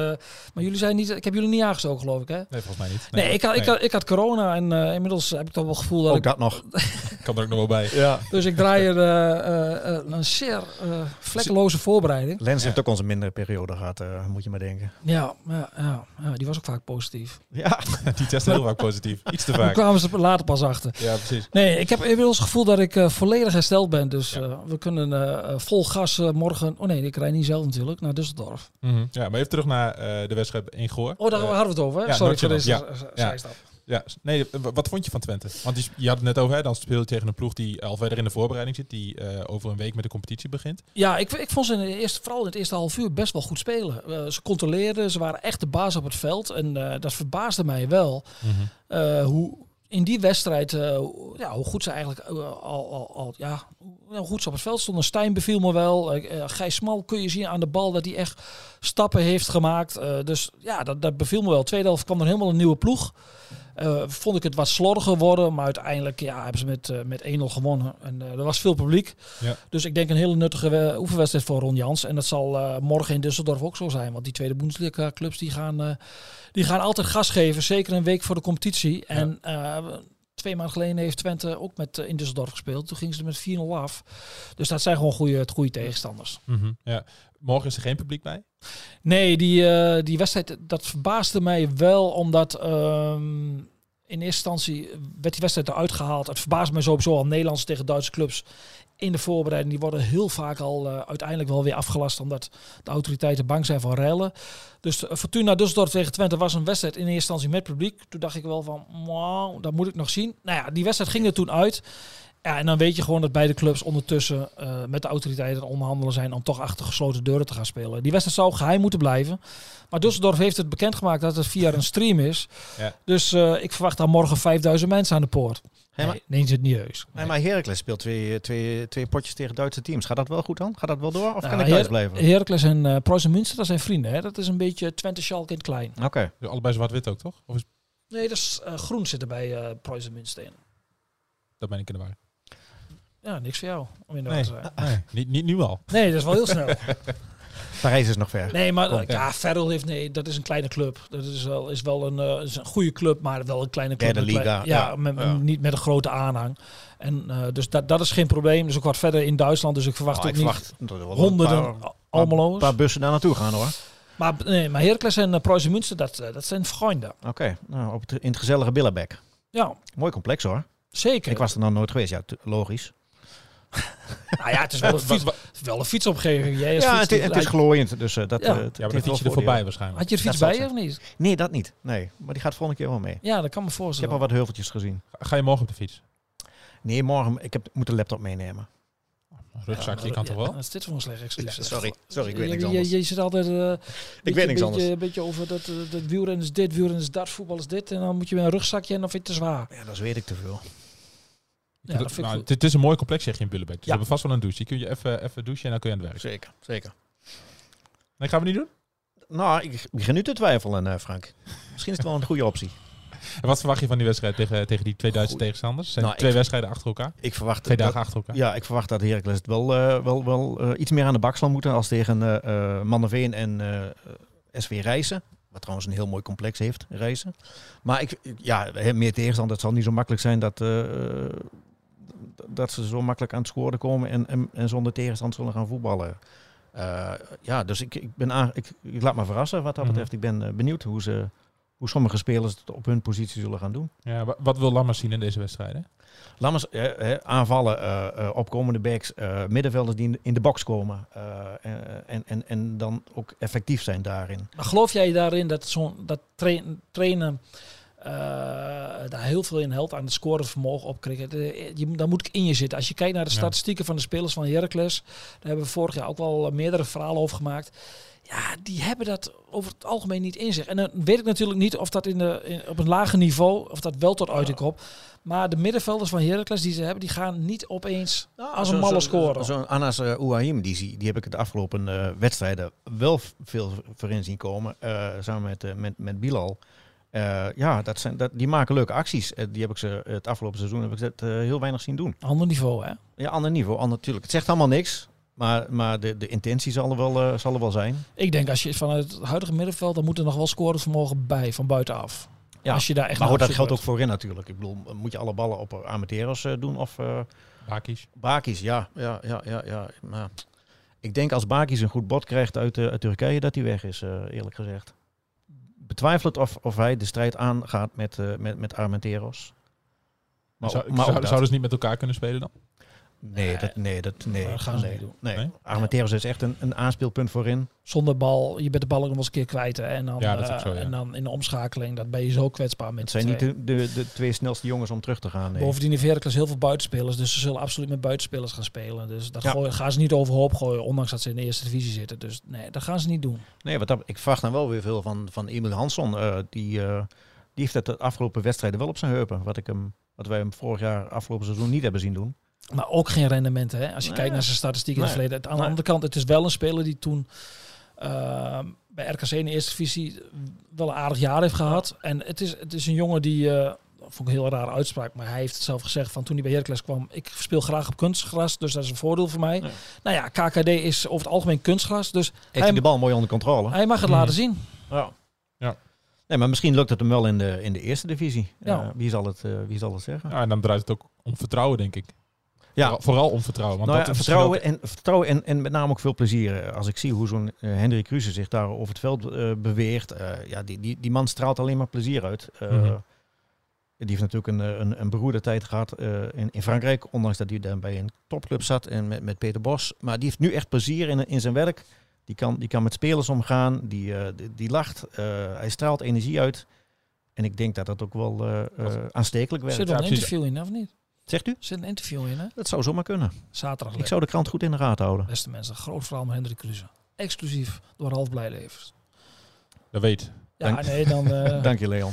[SPEAKER 5] maar jullie zijn niet. Ik heb jullie niet aangestoken, geloof ik, hè?
[SPEAKER 4] Nee, volgens mij niet.
[SPEAKER 5] Nee, ik, had, ik, had, ik had corona en eh, inmiddels heb ik toch wel het gevoel dat
[SPEAKER 6] Ook
[SPEAKER 5] ik.
[SPEAKER 6] dat nog. <laughs>
[SPEAKER 4] kan er ook nog wel bij.
[SPEAKER 6] Ja.
[SPEAKER 5] Dus ik draai er eh, eh, eh, een zeer eh, vlekkeloze voorbereiding.
[SPEAKER 6] Lens heeft ook onze mindere periode gehad, eh, moet je maar denken.
[SPEAKER 5] Ja, ja, ja, ja, die was ook vaak positief.
[SPEAKER 6] Ja, <laughs>
[SPEAKER 4] Die testen heel vaak positief. Iets te vaak.
[SPEAKER 5] kwamen ze er later pas achter.
[SPEAKER 4] Ja, precies.
[SPEAKER 5] Nee, ik heb inmiddels het gevoel dat ik eh, volledig hersteld ben. Dus eh, we kunnen eh, vol gas morgen. Oh nee, ik rijd niet zelf natuurlijk naar Düsseldorf.
[SPEAKER 4] Mhm. Ja, maar even terug naar de wedstrijd in Goor.
[SPEAKER 5] Oh, daar hadden we het over. Hè?
[SPEAKER 4] ja,
[SPEAKER 5] Sorry voor deze
[SPEAKER 4] Ja.
[SPEAKER 5] zijstap.
[SPEAKER 4] Ja, s- nee, wat vond je van Twente? Want die, je had het net over, hè, dan speel je tegen een ploeg die al verder in de voorbereiding zit, die over een week met de competitie begint.
[SPEAKER 5] Ja, ik, ik vond ze in de eerste, vooral in het eerste half uur best wel goed spelen. Ze controleerden, ze waren echt de baas op het veld. En dat verbaasde mij wel. eh, hoe in die wedstrijd, hoe- ja, hoe goed ze eigenlijk eh, al, al, al, ja, nou, goed op het veld stonden. Stijn beviel me wel. Uh, Gijs kun je zien aan de bal dat hij echt stappen heeft gemaakt. Uh, dus ja, dat, dat beviel me wel. Tweede helft kwam er helemaal een nieuwe ploeg. Uh, vond ik het wat slordiger worden, maar uiteindelijk ja, hebben ze met, uh, met 1-0 gewonnen. En uh, er was veel publiek. Ja. Dus ik denk een hele nuttige oefenwedstrijd voor Ron Jans. En dat zal morgen in Düsseldorf ook zo zijn. Want die tweede Bundesliga clubs die gaan, die gaan altijd gas geven. Zeker een week voor de competitie. En twee maanden geleden heeft Twente ook met in Düsseldorf gespeeld. Toen gingen ze er met 4-0 af. Dus dat zijn gewoon goede, goede tegenstanders.
[SPEAKER 4] Mm -hmm. ja. Morgen is er geen publiek bij?
[SPEAKER 5] Nee, die, uh, die wedstrijd, dat verbaasde mij wel, omdat um, in eerste instantie werd die wedstrijd eruit gehaald. Het verbaast mij sowieso al Nederlandse tegen Duitse clubs in de voorbereiding. Die worden heel vaak al uh, uiteindelijk wel weer afgelast, omdat de autoriteiten bang zijn voor rellen. Dus uh, Fortuna Düsseldorf tegen Twente was een wedstrijd in eerste instantie met publiek. Toen dacht ik wel van, wow, dat moet ik nog zien. Nou ja, die wedstrijd ging er toen uit. Ja, en dan weet je gewoon dat beide clubs ondertussen uh, met de autoriteiten onderhandelen zijn om toch achter gesloten deuren te gaan spelen. Die wedstrijd zou geheim moeten blijven. Maar Düsseldorf heeft het bekendgemaakt dat het via een stream is. Ja. Dus uh, ik verwacht dan morgen 5000 mensen aan de poort. Hey, nee, neem het niet heus.
[SPEAKER 6] Nee. maar Heracles speelt twee, twee, twee potjes tegen Duitse teams. Gaat dat wel goed dan? Gaat dat wel door? Of nou, kan ik thuis blijven?
[SPEAKER 5] Heracles en uh, Proos en Münster, dat zijn vrienden. Hè? Dat is een beetje Twente Schalke in het klein.
[SPEAKER 6] Oké. Okay.
[SPEAKER 4] Dus allebei zwart-wit ook, toch? Of is...
[SPEAKER 5] Nee, dat is uh, groen zitten bij uh, en Münster in.
[SPEAKER 4] Dat ben ik in de war.
[SPEAKER 5] Ja, niks voor jou om in de
[SPEAKER 4] nee,
[SPEAKER 5] te zijn.
[SPEAKER 4] Nee, <laughs> niet, niet nu al.
[SPEAKER 5] Nee, dat is wel heel snel. <laughs>
[SPEAKER 6] Parijs is nog ver.
[SPEAKER 5] Nee, maar ja, Ferrell heeft nee, dat is een kleine club. Dat is wel, is wel een, uh, is een goede club, maar wel een kleine club.
[SPEAKER 6] Derde liga.
[SPEAKER 5] ja, ja, met, ja, niet met een grote aanhang. En uh, dus dat, dat is geen probleem. Dus ook wat verder in Duitsland. Dus ik verwacht oh, ook ik niet verwacht honderden Almelo's.
[SPEAKER 6] Een paar bussen daar naartoe gaan hoor.
[SPEAKER 5] Maar, nee, maar Heracles en uh, Preußen Münster, dat, uh, dat zijn vrienden.
[SPEAKER 6] Oké, okay. nou, op het, in het gezellige Billebek.
[SPEAKER 5] Ja.
[SPEAKER 6] Mooi complex hoor.
[SPEAKER 5] Zeker.
[SPEAKER 6] Ik was er nog nooit geweest, ja, logisch. <laughs>
[SPEAKER 5] nou ja, het is wel een, fiets, wel een fietsomgeving. Jij
[SPEAKER 6] ja, het, het, is glooiend. Dus uh, dat,
[SPEAKER 5] ja.
[SPEAKER 6] Uh,
[SPEAKER 4] ja, maar dan fiets je er voorbij waarschijnlijk.
[SPEAKER 5] Had je de fiets bij je of niet?
[SPEAKER 6] Nee, dat niet. Nee, maar die gaat volgende keer wel mee.
[SPEAKER 5] Ja, dat kan me voorstellen.
[SPEAKER 6] Ik heb al wat heuveltjes gezien.
[SPEAKER 4] Ga je morgen op de fiets?
[SPEAKER 6] Nee, morgen. Ik heb, moet de laptop meenemen.
[SPEAKER 4] Rugzakje, ja, je kan toch wel?
[SPEAKER 5] Dat is dit voor een slecht excuus.
[SPEAKER 6] Sorry, sorry, ik weet niks
[SPEAKER 5] je,
[SPEAKER 6] anders.
[SPEAKER 5] Je, je zit altijd uh,
[SPEAKER 6] ik weet niks
[SPEAKER 5] beetje,
[SPEAKER 6] anders.
[SPEAKER 5] Een beetje over dat, dat wielrennen is dit, wielrennen is dat, voetbal is dit. En dan moet je met een rugzakje en dan vind je het te zwaar.
[SPEAKER 6] Ja, dat weet ik te veel.
[SPEAKER 5] Ja, dat
[SPEAKER 4] nou, het is een mooi complex, zeg je in Bullebek. Dus ja. we hebben vast wel een douche. Je kun je even, even douchen en dan kun je aan het werk.
[SPEAKER 6] Zeker, zeker.
[SPEAKER 4] Nee, gaan we niet doen?
[SPEAKER 6] Nou, ik begin nu te twijfelen, uh, Frank. Misschien is het wel een goede optie. <laughs>
[SPEAKER 4] En wat verwacht je van die wedstrijd tegen, tegen die twee Duitse Goed. tegenstanders? Zijn
[SPEAKER 6] nou,
[SPEAKER 4] twee wedstrijden achter elkaar?
[SPEAKER 6] Ik verwacht
[SPEAKER 4] twee
[SPEAKER 6] dat,
[SPEAKER 4] dagen achter elkaar.
[SPEAKER 6] Ja, ik verwacht dat Heracles het wel, uh, wel, wel uh, iets meer aan de bak zal moeten als tegen uh, Manneveen en SV Rijssen. Wat trouwens een heel mooi complex heeft, Rijssen. Maar ik, ja, meer tegenstand. Het zal niet zo makkelijk zijn dat, dat ze zo makkelijk aan het scoren komen en, en, en zonder tegenstand zullen gaan voetballen. Uh, ja, dus ik, ik, ben aan, ik, ik laat me verrassen wat dat betreft. Mm -hmm. Ik ben uh, benieuwd hoe, ze, hoe sommige spelers het op hun positie zullen gaan doen.
[SPEAKER 4] Ja, wat wil Lammers zien in deze wedstrijden?
[SPEAKER 6] Lammers eh, aanvallen, uh, opkomende backs, middenvelders die in de, in de box komen. en, en, en dan ook effectief zijn daarin.
[SPEAKER 5] Maar geloof jij daarin dat, zo'n dat trainen... trainen uh, daar heel veel in helpt aan het scorevermogen opkrikken. De, je, daar moet ik in je zitten. Als je kijkt naar de statistieken ja. van de spelers van Heracles, daar hebben we vorig jaar ook wel meerdere verhalen over gemaakt. Ja, die hebben dat over het algemeen niet in zich. En dan weet ik natuurlijk niet of dat in de, in, op een lager niveau, of dat wel tot uiting komt. Maar de middenvelders van Heracles die ze hebben, die gaan niet opeens nou, als een malle scoren.
[SPEAKER 6] Zo'n zo Anas uh, Ouahim, die, die heb ik de afgelopen uh, wedstrijden wel veel voor in zien komen. Uh, samen met, uh, met, met Bilal. Uh, ja, dat zijn, dat, die maken leuke acties. Uh, die heb ik ze het afgelopen seizoen heb ik dat, uh, heel weinig zien doen.
[SPEAKER 5] Ander niveau, hè?
[SPEAKER 6] Ja, ander niveau. Ander, natuurlijk. Het zegt allemaal niks. Maar, maar de, de intentie zal er, wel, zal er wel zijn.
[SPEAKER 5] Ik denk als je vanuit het huidige middenveld, dan moet er nog wel scorenvermogen bij van buitenaf.
[SPEAKER 6] Ja,
[SPEAKER 5] als je daar echt
[SPEAKER 6] maar hoort dat geldt ook voorin natuurlijk. Ik bedoel, moet je alle ballen op Amateros doen of...
[SPEAKER 4] Bakis.
[SPEAKER 6] Bakis, ja. ja, ja, ja, ja. Maar ik denk als Bakis een goed bod krijgt uit, uit Turkije dat hij weg is, eerlijk gezegd betwijfel het of, of hij de strijd aangaat met, uh, met, met Armenteros.
[SPEAKER 4] Maar, zou, maar zou, zouden ze niet met elkaar kunnen spelen dan?
[SPEAKER 6] Nee, dat, nee, dat, nee,
[SPEAKER 5] gaan ze niet doen.
[SPEAKER 6] Nee. nee? Armenteros is echt een, een aanspeelpunt voorin.
[SPEAKER 5] Zonder bal, je bent de bal nog wel eens een keer kwijt. Hè, en, dan,
[SPEAKER 4] ja, dat is zo, ja.
[SPEAKER 5] en dan in de omschakeling, dat ben je zo kwetsbaar met
[SPEAKER 6] Het zijn niet de, de, de, twee snelste jongens om terug te gaan. Nee.
[SPEAKER 5] Bovendien heeft Heracles heel veel buitenspelers, dus ze zullen absoluut met buitenspelers gaan spelen. Dus dat ja. gooien, gaan ze niet overhoop gooien, ondanks dat ze in de eerste divisie zitten. Dus nee, dat gaan ze niet doen.
[SPEAKER 6] Nee, wat dat, ik verwacht dan wel weer veel van, van Emil Hansson. Uh, die, uh, die heeft het de afgelopen wedstrijden wel op zijn heupen. Wat, ik hem, wat wij hem vorig jaar afgelopen seizoen niet hebben zien doen.
[SPEAKER 5] Maar ook geen rendementen. Hè? Als je
[SPEAKER 6] Nee.
[SPEAKER 5] kijkt naar zijn statistieken in het verleden. Aan de andere kant, het is wel een speler die toen eh, bij RKC in de eerste divisie wel een aardig jaar heeft gehad. En het is, het is een jongen die, eh, dat vond ik een heel rare uitspraak, maar hij heeft het zelf gezegd van toen hij bij Heracles kwam, ik speel graag op kunstgras, dus dat is een voordeel voor mij.
[SPEAKER 6] Ja.
[SPEAKER 5] Nou ja, KKD is over het algemeen kunstgras, dus
[SPEAKER 6] Heeft
[SPEAKER 5] Hij-
[SPEAKER 6] de bal mooi onder controle?
[SPEAKER 5] hij mag het
[SPEAKER 4] Mhm.
[SPEAKER 5] laten zien.
[SPEAKER 6] Ja.
[SPEAKER 4] Ja.
[SPEAKER 6] Nee, maar misschien lukt het hem wel in de, in de eerste divisie.
[SPEAKER 5] Ja.
[SPEAKER 6] Eh, wie, zal het, eh, wie zal het zeggen?
[SPEAKER 4] Ja, en dan draait het ook om vertrouwen, denk ik.
[SPEAKER 6] Ja.
[SPEAKER 4] Vooral, vooral om vertrouwen. Want
[SPEAKER 6] nou
[SPEAKER 4] dat
[SPEAKER 6] ja, vertrouwen, en, vertrouwen en, en met name ook veel plezier. Als ik zie hoe zo'n eh, Hendrik Kruse zich daar over het veld eh, beweegt. eh, ja, die, die, die man straalt alleen maar plezier uit. Eh,
[SPEAKER 4] Mhm.
[SPEAKER 6] Die heeft natuurlijk een, een, een beroerde tijd gehad eh, in, in Frankrijk. Ondanks dat hij daar bij een topclub zat en met, met Peter Bos. Maar die heeft nu echt plezier in, in zijn werk. Die kan, die kan met spelers omgaan. Die, eh, die, die lacht. eh, hij straalt energie uit. En ik denk dat dat ook wel aanstekelijk werkt.
[SPEAKER 5] Zit er een interview in, of niet?
[SPEAKER 6] Zegt u?
[SPEAKER 5] Zit een interview in, hè?
[SPEAKER 6] Dat zou zomaar kunnen.
[SPEAKER 5] Zaterdag.
[SPEAKER 6] Ik zou de krant goed in de gaten houden.
[SPEAKER 5] Beste mensen, groot verhaal met Hendrik Kruse. Exclusief door Half Blijlevens.
[SPEAKER 4] Dat weet.
[SPEAKER 5] Ja,
[SPEAKER 6] Dank-
[SPEAKER 5] nee, dan... <laughs> eh,
[SPEAKER 6] Dank je, Leon.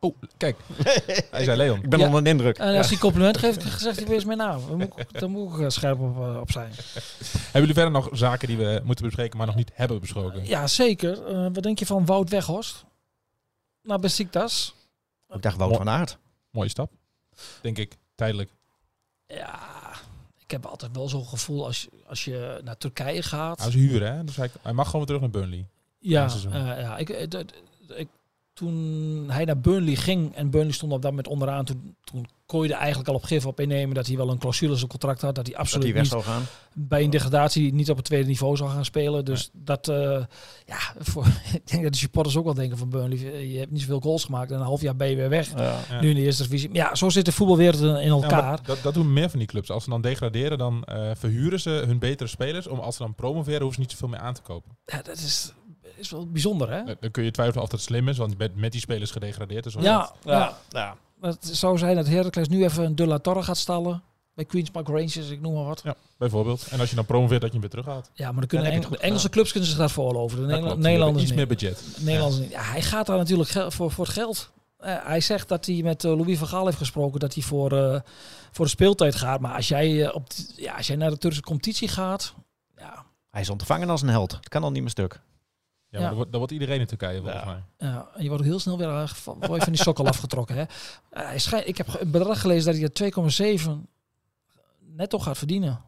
[SPEAKER 4] Oh, kijk. <laughs> Hij zei Leon.
[SPEAKER 6] Ik ben
[SPEAKER 5] Ja.
[SPEAKER 6] onder de indruk.
[SPEAKER 5] En als hij compliment geeft, gezegd hij weer eens mijn naam. Dan moet, ik- dan moet ik er scherp op, eh, op zijn.
[SPEAKER 4] Hebben jullie verder nog zaken die we moeten bespreken, maar nog niet hebben besproken?
[SPEAKER 5] Ja, zeker. Eh, wat denk je van Wout Weghorst? Naar Besiktas.
[SPEAKER 6] Ik dacht Wout van Aert.
[SPEAKER 4] Mooie stap. Denk ik. Tijdelijk.
[SPEAKER 5] Ja, ik heb altijd wel zo'n gevoel als je, als je naar Turkije gaat.
[SPEAKER 4] Hij is huren, hè? Dus hij, hij mag gewoon weer terug naar Burnley.
[SPEAKER 5] Ja, eh, ja ik, eh, ik, toen hij naar Burnley ging en Burnley stond op dat moment onderaan, toen, toen kon je er eigenlijk al op gif op innemen dat hij wel een clausule in zijn contract had, dat hij
[SPEAKER 6] Dat
[SPEAKER 5] absoluut
[SPEAKER 6] hij
[SPEAKER 5] niet
[SPEAKER 6] zou gaan.
[SPEAKER 5] bij een degradatie niet op het tweede niveau zou gaan spelen. Dus dat, eh, ja, voor, <laughs> ik denk dat de supporters ook wel denken van Burnley, eh, je hebt niet zoveel goals gemaakt en een half jaar ben je weer weg.
[SPEAKER 6] Ja.
[SPEAKER 4] Ja.
[SPEAKER 5] Nu in de eerste divisie. Maar Ja, zo zit de voetbalwereld in in
[SPEAKER 4] Ja, maar
[SPEAKER 5] elkaar.
[SPEAKER 4] dat, dat doen meer van die clubs. Als ze dan degraderen, dan eh, verhuren ze hun betere spelers. Om als ze dan promoveren, hoeven ze niet zoveel meer aan te kopen.
[SPEAKER 5] Ja, dat is, is wel bijzonder, hè?
[SPEAKER 4] Dan kun je twijfelen of dat slim is, want met, met die spelers gedegradeerd is. of
[SPEAKER 5] Ja,
[SPEAKER 4] niet.
[SPEAKER 5] ja.
[SPEAKER 6] ja.
[SPEAKER 5] Het zou zijn dat Heracles nu even een De La Torre gaat stallen. Bij Queen's Park Rangers, ik noem maar wat.
[SPEAKER 4] Ja, bijvoorbeeld. En als je dan promoveert, dat je hem weer terughaalt.
[SPEAKER 5] Ja, maar dan kunnen
[SPEAKER 6] Dan heb
[SPEAKER 5] Eng-
[SPEAKER 6] je het goed
[SPEAKER 5] de Engelse clubs kunnen zich dat veroorloven. De
[SPEAKER 4] Dat
[SPEAKER 5] Nederla-
[SPEAKER 4] klopt. Die hebben
[SPEAKER 5] Nederlanders
[SPEAKER 4] Iets meer
[SPEAKER 5] niet.
[SPEAKER 4] budget.
[SPEAKER 5] Nederlanders niet. Ja, hij gaat daar natuurlijk voor, voor het geld. Eh, hij zegt dat hij met eh, Louis van Gaal heeft gesproken dat hij voor, eh, voor de speeltijd gaat. Maar als jij, op ja, als jij naar de Turkse competitie gaat, ja,
[SPEAKER 6] Hij is ontvangen als een held. Het kan al niet meer stuk.
[SPEAKER 4] Ja, maar
[SPEAKER 5] Ja.
[SPEAKER 4] dat, wordt, dat wordt iedereen in Turkije volgens
[SPEAKER 6] Ja.
[SPEAKER 4] mij.
[SPEAKER 5] ja, en je wordt ook heel snel weer eh, van, word je van die sokkel <laughs> afgetrokken. Hè? Eh, hij schijnt, ik heb een bedrag gelezen dat hij er 2,7 netto gaat verdienen.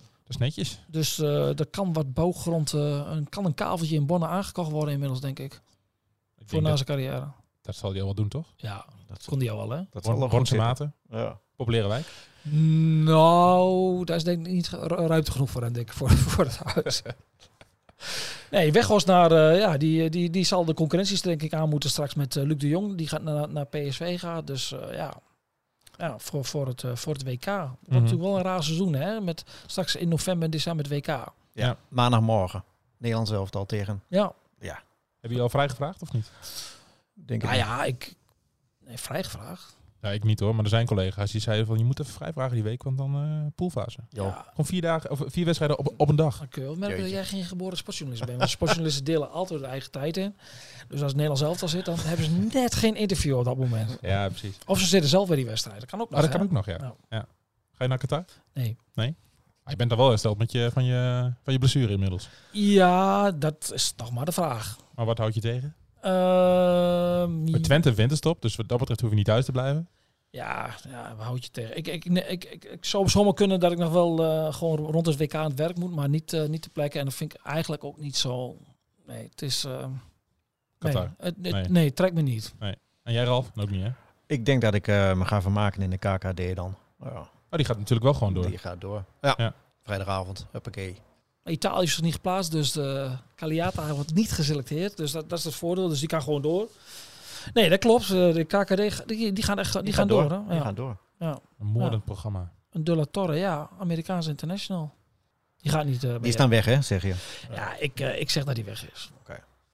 [SPEAKER 4] Dat is netjes.
[SPEAKER 5] Dus eh er kan wat bouwgrond, eh, een, kan een kaveltje in Bonne aangekocht worden inmiddels, denk ik.
[SPEAKER 4] Ik
[SPEAKER 5] Voor
[SPEAKER 4] denk
[SPEAKER 5] na
[SPEAKER 4] dat,
[SPEAKER 5] zijn carrière.
[SPEAKER 4] dat zal hij al wel doen, toch?
[SPEAKER 5] Ja,
[SPEAKER 6] Dat,
[SPEAKER 5] kon die al wel, hè?
[SPEAKER 6] dat zal wel goed
[SPEAKER 4] maten,
[SPEAKER 6] Ja.
[SPEAKER 4] populaire wijk.
[SPEAKER 5] Nou, daar is denk ik niet ru- ruimte genoeg voor, denk ik, voor, <laughs> voor het huis. <laughs> Nee, Weghorst naar, eh, ja, die, die, die zal de concurrenties denk ik aan moeten straks met eh, Luc de Jong. Die gaat naar, naar PSV gaan, dus eh, ja, ja voor, voor, het, eh, voor het WK. Wordt natuurlijk wel een raar seizoen, hè? Met straks in november en december het WK.
[SPEAKER 6] Ja.
[SPEAKER 4] Ja.
[SPEAKER 6] Maandagmorgen. Nederlands elftal tegen.
[SPEAKER 5] Ja,
[SPEAKER 4] Heb je al vrijgevraagd of niet?
[SPEAKER 6] Denk ik.
[SPEAKER 5] nou ja, ik... Nee, vrijgevraagd.
[SPEAKER 4] Ja, ik niet hoor, maar er zijn collega's die zeiden van je moet even vrijvragen die week, want dan eh poolfase.
[SPEAKER 5] Ja,
[SPEAKER 4] Gewoon vier dagen of vier wedstrijden op, op een dag.
[SPEAKER 5] wel merken dat jij geen geboren sportjournalist bent. Want sportjournalisten <laughs> delen altijd hun eigen tijd in. Dus als het Nederlands elftal zit, dan hebben ze net geen interview op dat moment.
[SPEAKER 4] Ja, precies.
[SPEAKER 5] Of ze zitten zelf bij die wedstrijd. Dat kan ook nog.
[SPEAKER 4] Maar dat
[SPEAKER 5] hè?
[SPEAKER 4] kan ook nog, ja.
[SPEAKER 5] Nou.
[SPEAKER 4] ja. Ga je naar Qatar?
[SPEAKER 5] Nee.
[SPEAKER 4] Ah, je bent daar wel hersteld met je, van, je, van je blessure inmiddels.
[SPEAKER 5] Ja, dat is nog maar de vraag.
[SPEAKER 4] Maar wat houd je tegen?
[SPEAKER 5] Ehm,
[SPEAKER 4] Met Twente winterstop, dus wat dat betreft hoef je niet thuis te blijven.
[SPEAKER 5] Ja, ja, houd je tegen? Ik, ik, nee, ik, ik, ik zou zomaar kunnen dat ik nog wel eh, gewoon rond het WK aan het werk moet, maar niet, eh, niet te plekken. En dat vind ik eigenlijk ook niet zo. Nee, het is. eh, nee,
[SPEAKER 4] Qatar.
[SPEAKER 5] het, het-
[SPEAKER 4] Nee.
[SPEAKER 5] nee. trek me niet.
[SPEAKER 4] En jij Ralf? Ook niet hè?
[SPEAKER 6] Ik denk dat ik eh, me ga vermaken in de KKD dan. Ja.
[SPEAKER 4] Oh, die gaat natuurlijk wel gewoon door.
[SPEAKER 6] Die gaat door. Ja.
[SPEAKER 4] Ja.
[SPEAKER 6] Vrijdagavond. Huppakee.
[SPEAKER 5] Italië is er niet geplaatst, dus de Caliata wordt niet geselecteerd. Dus dat, dat is het voordeel. Dus die kan gewoon door. Nee, dat klopt. Eh, De KKD, die, die gaan echt die, gaan door. hè?
[SPEAKER 6] Die
[SPEAKER 5] Ja.
[SPEAKER 6] gaan door.
[SPEAKER 5] Ja.
[SPEAKER 4] Een moordend programma.
[SPEAKER 5] Een De La Torre, ja. Amerikaans International. Die gaat niet... eh,
[SPEAKER 6] Die is dan weg, hè, zeg je?
[SPEAKER 5] Ja, ik, eh, ik zeg dat hij weg is.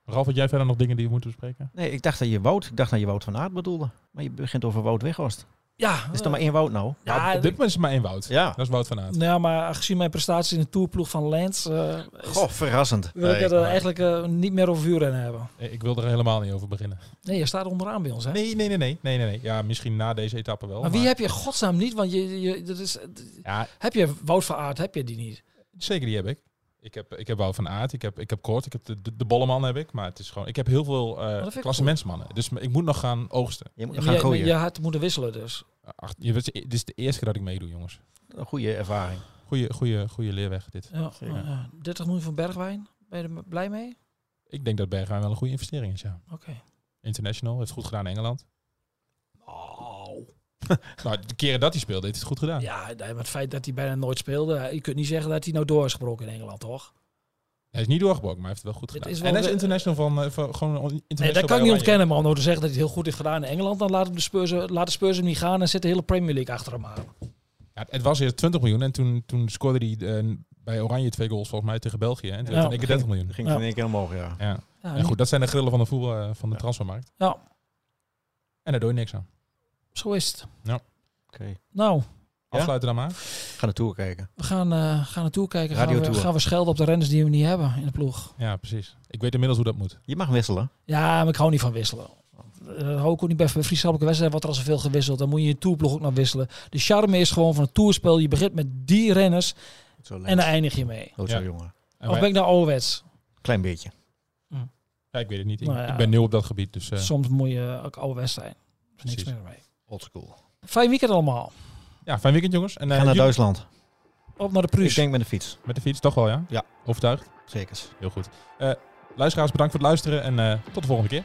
[SPEAKER 4] Ralf, had jij verder nog dingen die we moeten bespreken?
[SPEAKER 6] Nee, ik dacht dat je Wout, ik dacht dat je Wout van Aert bedoelde. Maar je begint over Wout Weghorst.
[SPEAKER 5] Ja,
[SPEAKER 6] Is er maar één woud nou?
[SPEAKER 5] ja,
[SPEAKER 4] Nou, op dit moment is het maar één Wout.
[SPEAKER 6] Ja.
[SPEAKER 4] Dat is Wout van Aert.
[SPEAKER 5] nou ja, maar gezien mijn prestaties in de tourploeg van Lens, eh,
[SPEAKER 6] Goh, verrassend.
[SPEAKER 5] wil ik het er
[SPEAKER 6] maar-
[SPEAKER 5] eigenlijk eh, niet meer over vuurrennen hebben.
[SPEAKER 4] Eh, Ik wil er helemaal niet over beginnen.
[SPEAKER 5] Nee, je staat onderaan bij ons, hè?
[SPEAKER 4] Nee, nee, nee, nee, nee, nee, nee. Ja, misschien na deze etappe wel.
[SPEAKER 5] maar wie heb je godsnaam niet? Want je, je, dat is,
[SPEAKER 4] Ja,
[SPEAKER 5] heb je Wout van Aert, heb je die niet?
[SPEAKER 4] zeker die heb ik. Ik heb, ik heb Wout van Aert, ik heb, ik heb Kort, ik heb de, de, de Bolleman heb ik. Maar het is gewoon, ik heb heel veel
[SPEAKER 5] dat
[SPEAKER 4] eh
[SPEAKER 5] ik
[SPEAKER 4] klassementsmannen. Dus ik moet nog gaan oogsten.
[SPEAKER 6] Je moet nog gaan gooien.
[SPEAKER 5] je had moeten wisselen dus.
[SPEAKER 4] Ach, je weet, dit is de eerste keer dat ik meedoe, jongens.
[SPEAKER 6] Een goede ervaring.
[SPEAKER 4] Goeie, goeie, goeie leerweg dit.
[SPEAKER 5] Ja,
[SPEAKER 6] Zeker.
[SPEAKER 5] nou ja, 30 miljoen van Bergwijn. Ben je er blij mee?
[SPEAKER 4] Ik denk dat Bergwijn wel een goede investering is, ja.
[SPEAKER 5] Oké.
[SPEAKER 4] International, heeft goed gedaan in Engeland.
[SPEAKER 5] Oh. <laughs>
[SPEAKER 4] Nou, de keren dat hij speelde, heeft hij het goed gedaan.
[SPEAKER 5] Ja, maar het feit dat hij bijna nooit speelde. Je kunt niet zeggen dat hij nou door is gebroken in Engeland, toch?
[SPEAKER 4] Hij is niet doorgebroken, maar hij heeft het wel goed gedaan.
[SPEAKER 5] is wel
[SPEAKER 4] en hij is international van, eh, van gewoon international
[SPEAKER 5] Nee, dat kan ik niet ontkennen. Maar om nou te zeggen dat hij het heel goed heeft gedaan in Engeland, dan laten de Spurs, laat de Spurs hem niet gaan en zit de hele Premier League achter hem aan.
[SPEAKER 4] Ja, het was eerst 20 miljoen en toen, toen scoorde hij eh, bij Oranje twee goals volgens mij tegen België. En toen
[SPEAKER 5] Ja.
[SPEAKER 4] werd het in één keer 30 miljoen.
[SPEAKER 6] Dat ging
[SPEAKER 5] Ja.
[SPEAKER 6] in één keer omhoog, ja.
[SPEAKER 4] Ja.
[SPEAKER 5] Ja,
[SPEAKER 4] En goed, dat zijn de grillen van de voetbal eh, van de
[SPEAKER 6] Ja.
[SPEAKER 4] transfermarkt.
[SPEAKER 5] Ja,
[SPEAKER 4] En daar doe je niks aan.
[SPEAKER 5] Zo is het.
[SPEAKER 6] Oké.
[SPEAKER 5] Nou,
[SPEAKER 6] Ja?
[SPEAKER 4] Afsluiten dan maar.
[SPEAKER 6] Ga naartoe kijken.
[SPEAKER 5] we gaan, eh gaan naartoe kijken. Gaan we, gaan we schelden op de renners die we niet hebben in de ploeg.
[SPEAKER 4] Ja, precies. Ik weet inmiddels hoe dat moet.
[SPEAKER 6] Je mag wisselen.
[SPEAKER 5] Ja, maar ik hou niet van wisselen. Dat hou ik ook niet bij bij vriendschappelijke wedstrijden. Wordt er al zoveel gewisseld. Dan moet je je tourploeg ook nog wisselen. De charme is gewoon van het toerspel. Je begint met die renners en daar eindig je mee.
[SPEAKER 6] Oh, zo
[SPEAKER 4] Ja.
[SPEAKER 6] jongen.
[SPEAKER 4] En
[SPEAKER 5] Of ben ik nou ouderwets?
[SPEAKER 6] Klein beetje.
[SPEAKER 4] ja, ik weet het niet. Ik,
[SPEAKER 5] Nou ja.
[SPEAKER 4] ik ben nieuw op dat gebied. Dus, eh,
[SPEAKER 5] Soms moet je ook ouderwets zijn. Er is niks meer mee.
[SPEAKER 6] Old school.
[SPEAKER 5] Fijn weekend allemaal.
[SPEAKER 4] ja, fijn weekend jongens. En, eh,
[SPEAKER 6] Ga naar
[SPEAKER 4] jullie-
[SPEAKER 6] Duitsland.
[SPEAKER 5] Op naar de
[SPEAKER 6] Ik
[SPEAKER 5] Pruis.
[SPEAKER 6] denk met de fiets.
[SPEAKER 4] Met de fiets, toch wel ja?
[SPEAKER 6] Ja.
[SPEAKER 4] Overtuigd?
[SPEAKER 6] Zeker.
[SPEAKER 4] Heel goed. Eh, luisteraars, bedankt voor het luisteren en eh, tot de volgende keer.